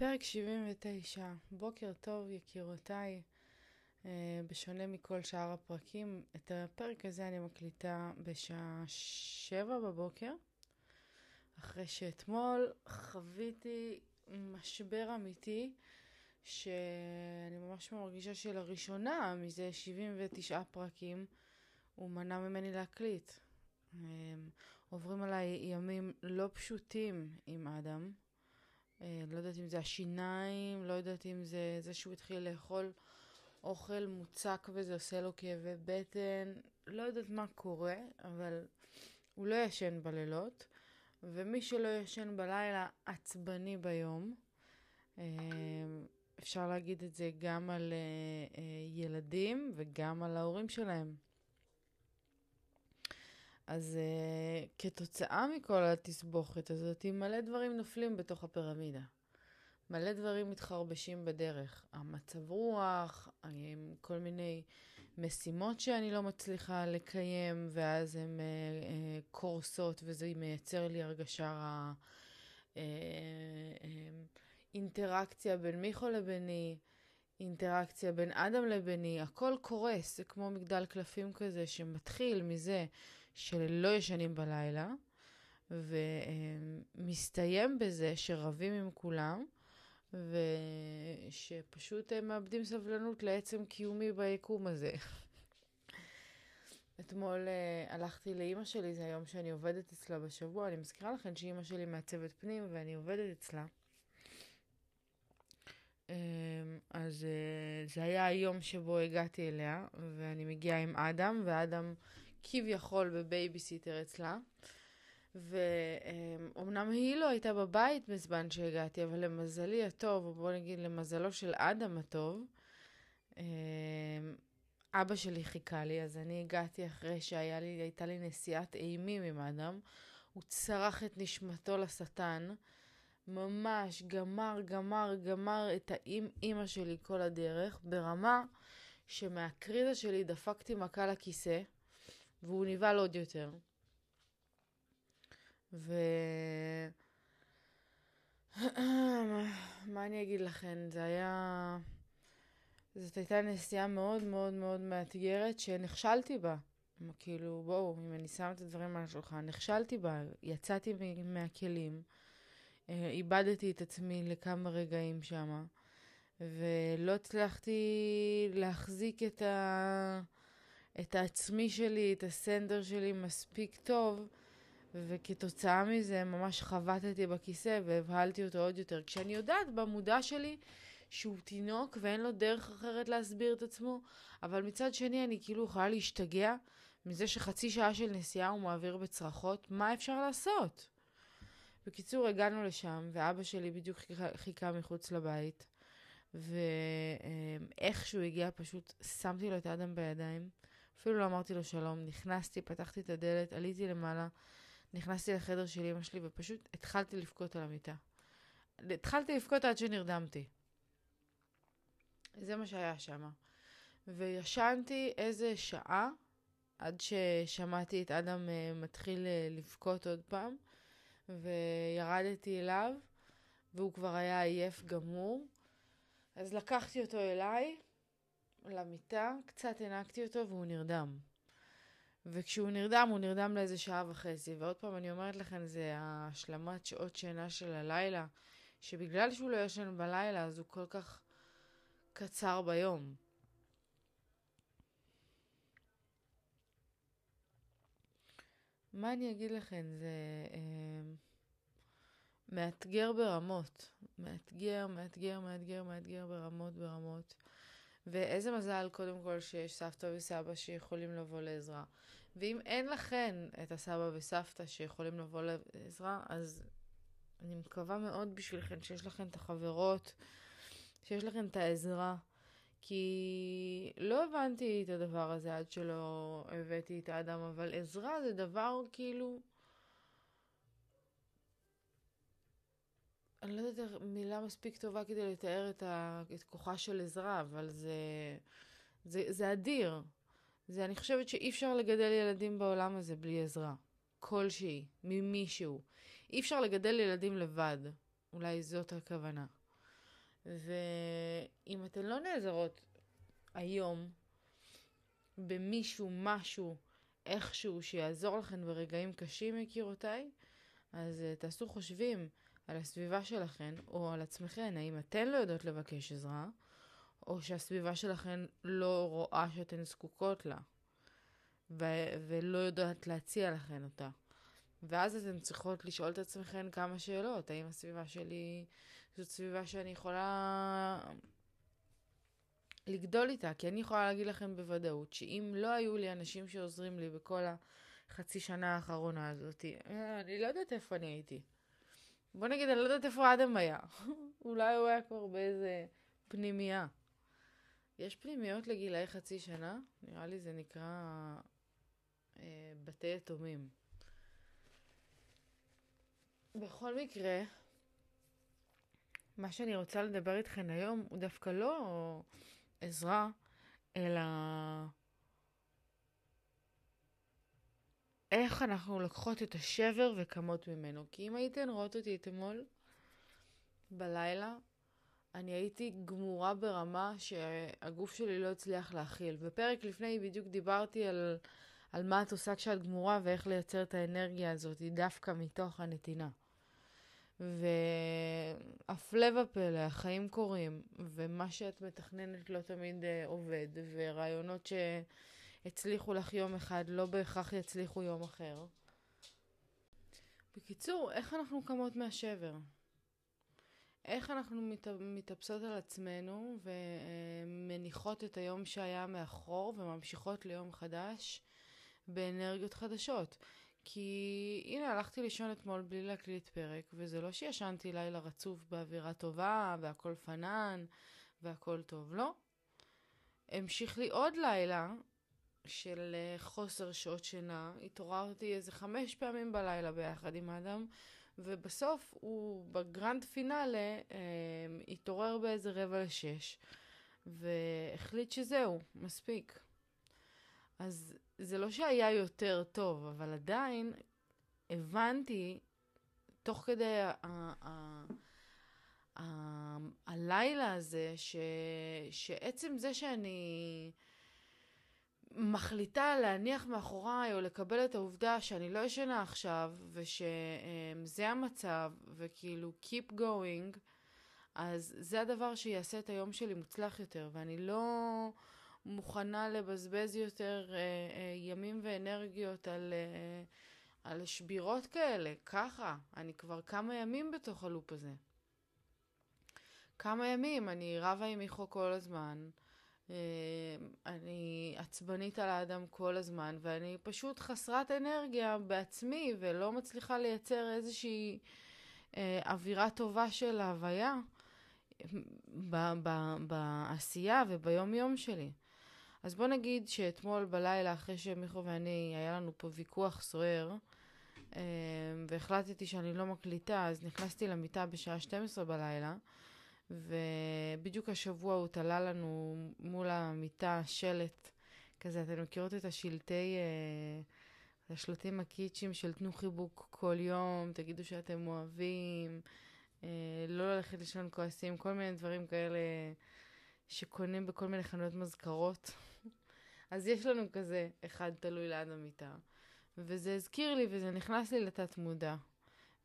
פרק 79, בוקר טוב יקירותיי. Uh, בשונה מכל שאר הפרקים, את הפרק הזה אני מקליטה בשעה 7 בבוקר, אחרי שאתמול חוויתי משבר אמיתי, שאני ממש מרגישה שלראשונה מזה 79 פרקים הוא מנע ממני להקליט. Um, עוברים עליי ימים לא פשוטים עם אדם. אה, לא יודעת אם זה השיניים, לא יודעת אם זה זה שהוא התחיל לאכול אוכל מוצק וזה עושה לו כאבי בטן, לא יודעת מה קורה, אבל הוא לא ישן בלילות, ומי שלא ישן בלילה עצבני ביום. אה, אפשר להגיד את זה גם על אה, ילדים וגם על ההורים שלהם. אז uh, כתוצאה מכל התסבוכת הזאת, מלא דברים נופלים בתוך הפירמידה. מלא דברים מתחרבשים בדרך. המצב רוח, כל מיני משימות שאני לא מצליחה לקיים, ואז הן uh, uh, קורסות, וזה מייצר לי הרגשה אינטראקציה בין מיכו לביני, אינטראקציה בין אדם לביני, הכל קורס, זה כמו מגדל קלפים כזה שמתחיל מזה שלא ישנים בלילה, ומסתיים בזה שרבים עם כולם, ושפשוט הם מאבדים סבלנות לעצם קיומי ביקום הזה. אתמול uh, הלכתי לאימא שלי, זה היום שאני עובדת אצלה בשבוע. אני מזכירה לכם שאימא שלי מעצבת פנים ואני עובדת אצלה. Um, אז uh, זה היה היום שבו הגעתי אליה, ואני מגיעה עם אדם, ואדם כביכול בבייביסיטר אצלה. ואומנם היא לא הייתה בבית בזמן שהגעתי, אבל למזלי הטוב, או בוא נגיד למזלו של אדם הטוב, אמ, אבא שלי חיכה לי, אז אני הגעתי אחרי שהייתה לי נסיעת אימים עם אדם. הוא צרח את נשמתו לשטן, ממש גמר, גמר, גמר את האימא שלי כל הדרך, ברמה שמהקריזה שלי דפקתי מכה לכיסא. והוא נבהל עוד יותר. ו... מה אני אגיד לכם? זה היה... זאת הייתה נסיעה מאוד מאוד מאוד מאתגרת שנכשלתי בה. כאילו, בואו, אם אני שמה את הדברים על השולחן, נכשלתי בה, יצאתי מהכלים, אה, איבדתי את עצמי לכמה רגעים שמה, ולא הצלחתי להחזיק את ה... את העצמי שלי, את הסנדר שלי מספיק טוב, וכתוצאה מזה ממש חבטתי בכיסא והבהלתי אותו עוד יותר. כשאני יודעת במודע שלי שהוא תינוק ואין לו דרך אחרת להסביר את עצמו, אבל מצד שני אני כאילו יכולה להשתגע מזה שחצי שעה של נסיעה הוא מעביר בצרחות, מה אפשר לעשות? בקיצור, הגענו לשם, ואבא שלי בדיוק חיכה, חיכה מחוץ לבית, ואיך שהוא הגיע פשוט שמתי לו את האדם בידיים. אפילו לא אמרתי לו שלום, נכנסתי, פתחתי את הדלת, עליתי למעלה, נכנסתי לחדר של אמא שלי ופשוט התחלתי לבכות על המיטה. התחלתי לבכות עד שנרדמתי. זה מה שהיה שם. וישנתי איזה שעה עד ששמעתי את אדם uh, מתחיל uh, לבכות עוד פעם, וירדתי אליו, והוא כבר היה עייף גמור. אז לקחתי אותו אליי, למיטה, קצת הענקתי אותו והוא נרדם. וכשהוא נרדם, הוא נרדם לאיזה שעה וחצי. ועוד פעם, אני אומרת לכם, זה השלמת שעות שינה של הלילה, שבגלל שהוא לא ישן בלילה, אז הוא כל כך קצר ביום. מה אני אגיד לכם? זה אה, מאתגר ברמות. מאתגר, מאתגר, מאתגר, מאתגר ברמות, ברמות. ואיזה מזל, קודם כל, שיש סבתא וסבא שיכולים לבוא לעזרה. ואם אין לכן את הסבא וסבתא שיכולים לבוא לעזרה, אז אני מקווה מאוד בשבילכן שיש לכן את החברות, שיש לכן את העזרה. כי לא הבנתי את הדבר הזה עד שלא הבאתי את האדם, אבל עזרה זה דבר כאילו אני לא יודעת מילה מספיק טובה כדי לתאר את, ה, את כוחה של עזרה, אבל זה, זה, זה אדיר. זה, אני חושבת שאי אפשר לגדל ילדים בעולם הזה בלי עזרה. כלשהי, ממישהו. אי אפשר לגדל ילדים לבד. אולי זאת הכוונה. ואם אתן לא נעזרות היום במישהו, משהו, איכשהו, שיעזור לכן ברגעים קשים, יקירותיי, אז uh, תעשו חושבים על הסביבה שלכן, או על עצמכן, האם אתן לא יודעות לבקש עזרה, או שהסביבה שלכן לא רואה שאתן זקוקות לה, ו- ולא יודעת להציע לכן אותה. ואז אתן צריכות לשאול את עצמכן כמה שאלות. האם הסביבה שלי זאת סביבה שאני יכולה לגדול איתה? כי אני יכולה להגיד לכם בוודאות שאם לא היו לי אנשים שעוזרים לי בכל החצי שנה האחרונה הזאת, אני לא יודעת איפה אני הייתי. בוא נגיד, אני לא יודעת איפה אדם היה. אולי הוא היה כבר באיזה פנימייה. יש פנימיות לגילאי חצי שנה? נראה לי זה נקרא אה, בתי יתומים. בכל מקרה, מה שאני רוצה לדבר איתכן היום הוא דווקא לא עזרה, אלא איך אנחנו לוקחות את השבר וקמות ממנו. כי אם הייתן רואות אותי אתמול בלילה, אני הייתי גמורה ברמה שהגוף שלי לא הצליח להכיל. בפרק לפני בדיוק דיברתי על, על מה את עושה כשאת גמורה ואיך לייצר את האנרגיה הזאת דווקא מתוך הנתינה. והפלא ופלא, החיים קורים, ומה שאת מתכננת לא תמיד uh, עובד, ורעיונות שהצליחו לך יום אחד לא בהכרח יצליחו יום אחר. בקיצור, איך אנחנו קמות מהשבר? איך אנחנו מת... מתאפסות על עצמנו ומניחות את היום שהיה מאחור וממשיכות ליום חדש באנרגיות חדשות. כי הנה, הלכתי לישון אתמול בלי להקליט פרק, וזה לא שישנתי לילה רצוף באווירה טובה, והכל פנן, והכל טוב, לא. המשיך לי עוד לילה של אה, חוסר שעות שינה, התעוררתי איזה חמש פעמים בלילה ביחד עם האדם, ובסוף הוא בגרנד פינאלה אה, התעורר באיזה רבע לשש, והחליט שזהו, מספיק. אז זה לא שהיה יותר טוב, אבל עדיין הבנתי, תוך כדי ה- ה- הלילה הזה, ש- שעצם זה שאני מחליטה להניח מאחוריי או לקבל את העובדה שאני לא ישנה עכשיו, ושזה המצב, וכאילו keep going, אז זה הדבר שיעשה את היום שלי מוצלח יותר, ואני לא... מוכנה לבזבז יותר אה, אה, ימים ואנרגיות על, אה, על שבירות כאלה, ככה. אני כבר כמה ימים בתוך הלופ הזה. כמה ימים, אני רבה עם מיכו כל הזמן, אני עצבנית על האדם כל הזמן, ואני פשוט חסרת אנרגיה בעצמי, ולא מצליחה לייצר איזושהי אה, אווירה טובה של הוויה. בעשייה וביום יום שלי. אז בוא נגיד שאתמול בלילה, אחרי שמיכו ואני, היה לנו פה ויכוח סוער, אה, והחלטתי שאני לא מקליטה, אז נכנסתי למיטה בשעה 12 בלילה, ובדיוק השבוע הוא תלה לנו מול המיטה שלט כזה, אתן מכירות את השלטי, אה, השלטים הקיצ'ים של תנו חיבוק כל יום, תגידו שאתם אוהבים, אה, לא ללכת לישון כועסים, כל מיני דברים כאלה שקונים בכל מיני חנויות מזכרות. אז יש לנו כזה אחד תלוי ליד המיטה. וזה הזכיר לי וזה נכנס לי לתת מודע.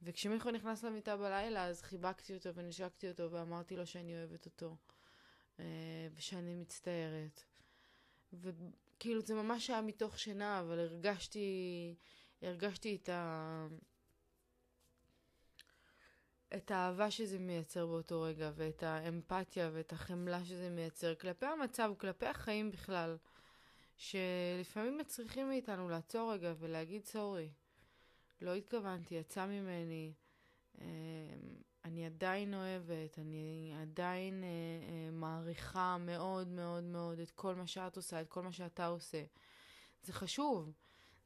וכשמיכו נכנס למיטה בלילה, אז חיבקתי אותו ונשקתי אותו ואמרתי לו שאני אוהבת אותו. אה, ושאני מצטערת. וכאילו זה ממש היה מתוך שינה, אבל הרגשתי, הרגשתי את ה... את האהבה שזה מייצר באותו רגע, ואת האמפתיה ואת החמלה שזה מייצר כלפי המצב, כלפי החיים בכלל. שלפעמים מצריכים מאיתנו לעצור רגע ולהגיד סורי. לא התכוונתי, יצא ממני, אה, אני עדיין אוהבת, אני עדיין אה, אה, מעריכה מאוד מאוד מאוד את כל מה שאת עושה, את כל מה שאתה עושה. זה חשוב.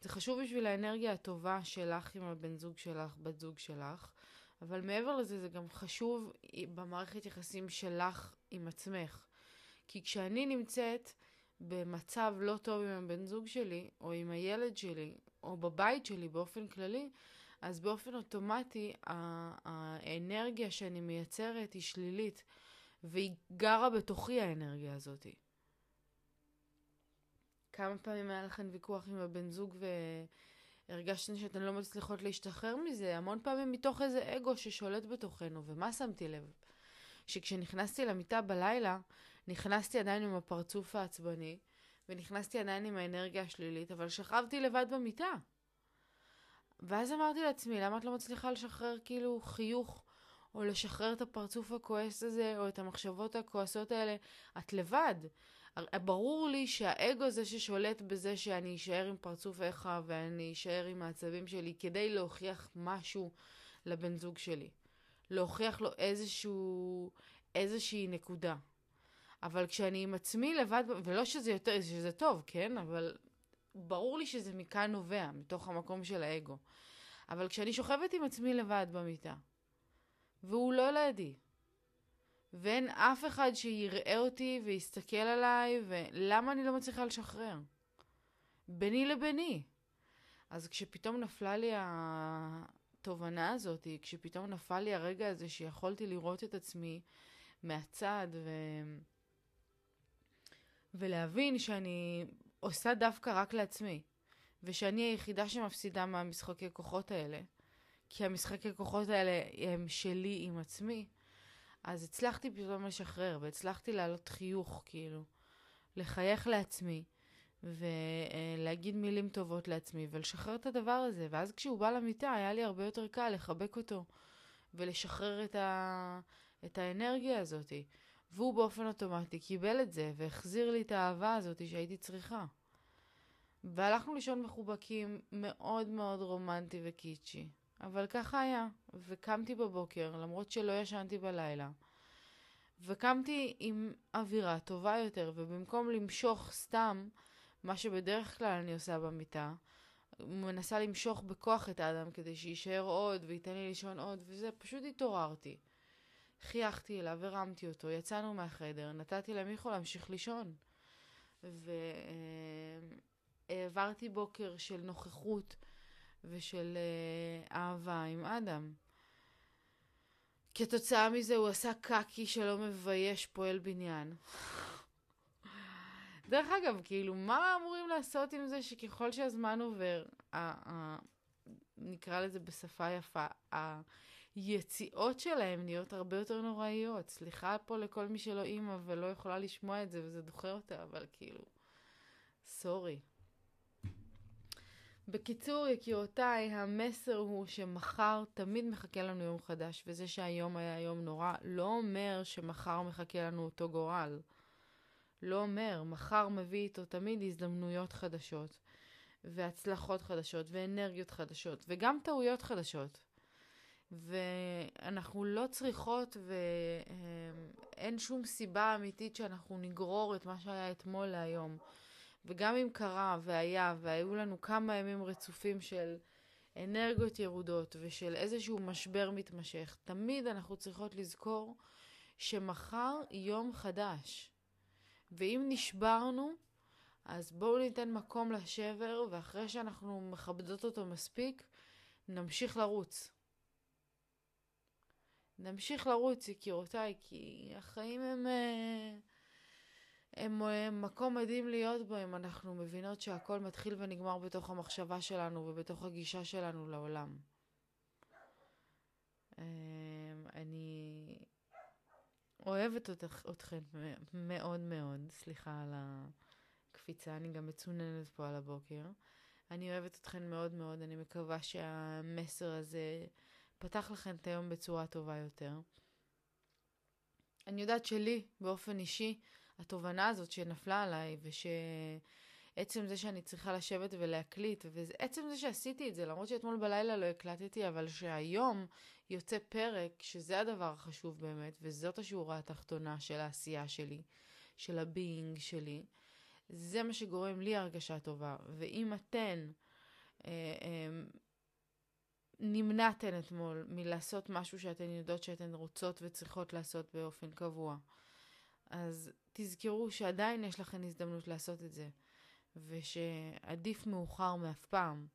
זה חשוב בשביל האנרגיה הטובה שלך עם הבן זוג שלך, בת זוג שלך, אבל מעבר לזה זה גם חשוב במערכת יחסים שלך עם עצמך. כי כשאני נמצאת במצב לא טוב עם הבן זוג שלי, או עם הילד שלי, או בבית שלי באופן כללי, אז באופן אוטומטי האנרגיה שאני מייצרת היא שלילית. והיא גרה בתוכי האנרגיה הזאת. כמה פעמים היה לכם ויכוח עם הבן זוג והרגשתם שאתן לא מצליחות להשתחרר מזה? המון פעמים מתוך איזה אגו ששולט בתוכנו. ומה שמתי לב? שכשנכנסתי למיטה בלילה, נכנסתי עדיין עם הפרצוף העצבני, ונכנסתי עדיין עם האנרגיה השלילית, אבל שכבתי לבד במיטה. ואז אמרתי לעצמי, למה את לא מצליחה לשחרר כאילו חיוך, או לשחרר את הפרצוף הכועס הזה, או את המחשבות הכועסות האלה? את לבד. ברור לי שהאגו זה ששולט בזה שאני אשאר עם פרצוף איכה ואני אשאר עם העצבים שלי כדי להוכיח משהו לבן זוג שלי. להוכיח לו איזשהו, איזושהי נקודה. אבל כשאני עם עצמי לבד, ולא שזה יותר, שזה טוב, כן? אבל ברור לי שזה מכאן נובע, מתוך המקום של האגו. אבל כשאני שוכבת עם עצמי לבד במיטה, והוא לא לידי, ואין אף אחד שיראה אותי ויסתכל עליי, ולמה אני לא מצליחה לשחרר? ביני לביני. אז כשפתאום נפלה לי התובנה הזאת, כשפתאום נפל לי הרגע הזה שיכולתי לראות את עצמי מהצד ו... ולהבין שאני עושה דווקא רק לעצמי, ושאני היחידה שמפסידה מהמשחקי כוחות האלה, כי המשחקי כוחות האלה הם שלי עם עצמי, אז הצלחתי פתאום לשחרר, והצלחתי להעלות חיוך, כאילו, לחייך לעצמי, ולהגיד מילים טובות לעצמי, ולשחרר את הדבר הזה. ואז כשהוא בא למיטה, היה לי הרבה יותר קל לחבק אותו, ולשחרר את, ה... את האנרגיה הזאת. והוא באופן אוטומטי קיבל את זה, והחזיר לי את האהבה הזאת שהייתי צריכה. והלכנו לישון מחובקים מאוד מאוד רומנטי וקיצ'י. אבל ככה היה, וקמתי בבוקר, למרות שלא ישנתי בלילה. וקמתי עם אווירה טובה יותר, ובמקום למשוך סתם, מה שבדרך כלל אני עושה במיטה, מנסה למשוך בכוח את האדם כדי שיישאר עוד וייתן לי לישון עוד, וזה, פשוט התעוררתי. חייכתי אליו, הרמתי אותו, יצאנו מהחדר, נתתי למיכו להמשיך לישון. והעברתי בוקר של נוכחות ושל אה, אהבה עם אדם. כתוצאה מזה הוא עשה קקי שלא מבייש פועל בניין. דרך אגב, כאילו, מה אמורים לעשות עם זה שככל שהזמן עובר, ה- ה- נקרא לזה בשפה יפה, היציאות שלהם נהיות הרבה יותר נוראיות. סליחה פה לכל מי שלא אימא ולא יכולה לשמוע את זה וזה דוחה אותה, אבל כאילו, סורי. בקיצור, יקירותיי, המסר הוא שמחר תמיד מחכה לנו יום חדש, וזה שהיום היה יום נורא לא אומר שמחר מחכה לנו אותו גורל. לא אומר, מחר מביא איתו תמיד הזדמנויות חדשות, והצלחות חדשות, ואנרגיות חדשות, וגם טעויות חדשות. ואנחנו לא צריכות, ואין שום סיבה אמיתית שאנחנו נגרור את מה שהיה אתמול להיום. וגם אם קרה והיה והיו לנו כמה ימים רצופים של אנרגיות ירודות ושל איזשהו משבר מתמשך, תמיד אנחנו צריכות לזכור שמחר יום חדש. ואם נשברנו, אז בואו ניתן מקום לשבר, ואחרי שאנחנו מכבדות אותו מספיק, נמשיך לרוץ. נמשיך לרוץ, יקירותיי, כי החיים הם... Uh, הם, הם מקום מדהים להיות בו אם אנחנו מבינות שהכל מתחיל ונגמר בתוך המחשבה שלנו ובתוך הגישה שלנו לעולם. אמ, אני אוהבת אותך, אתכן מאוד מאוד, סליחה על הקפיצה, אני גם מצוננת פה על הבוקר. אני אוהבת אתכן מאוד מאוד, אני מקווה שהמסר הזה פתח לכן את היום בצורה טובה יותר. אני יודעת שלי, באופן אישי, התובנה הזאת שנפלה עליי, ושעצם זה שאני צריכה לשבת ולהקליט, ועצם זה שעשיתי את זה, למרות שאתמול בלילה לא הקלטתי, אבל שהיום יוצא פרק, שזה הדבר החשוב באמת, וזאת השורה התחתונה של העשייה שלי, של ה being שלי, זה מה שגורם לי הרגשה טובה. ואם אתן אה, אה, נמנעתן אתמול מלעשות משהו שאתן יודעות שאתן רוצות וצריכות לעשות באופן קבוע, אז תזכרו שעדיין יש לכם הזדמנות לעשות את זה, ושעדיף מאוחר מאף פעם,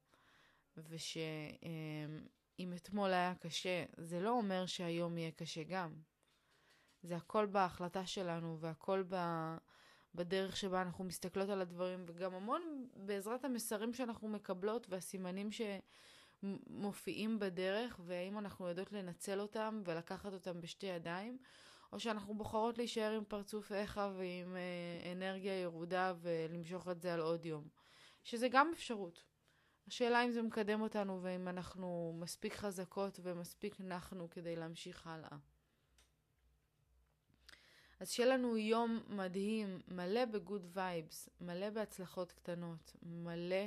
ושאם אתמול היה קשה, זה לא אומר שהיום יהיה קשה גם. זה הכל בהחלטה שלנו והכל ב... בדרך שבה אנחנו מסתכלות על הדברים, וגם המון בעזרת המסרים שאנחנו מקבלות והסימנים שמופיעים בדרך, והאם אנחנו יודעות לנצל אותם ולקחת אותם בשתי ידיים, או שאנחנו בוחרות להישאר עם פרצוף איכה ועם אה, אנרגיה ירודה ולמשוך את זה על עוד יום. שזה גם אפשרות. השאלה אם זה מקדם אותנו ואם אנחנו מספיק חזקות ומספיק נחנו כדי להמשיך הלאה. אז שיהיה לנו יום מדהים, מלא בגוד וייבס, מלא בהצלחות קטנות, מלא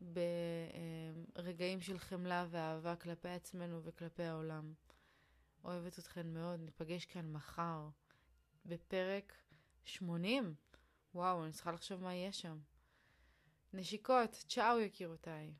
ברגעים של חמלה ואהבה כלפי עצמנו וכלפי העולם. אוהבת אתכן מאוד, ניפגש כאן מחר בפרק 80. וואו, אני צריכה לחשוב מה יהיה שם. נשיקות, צ'או יקירותיי.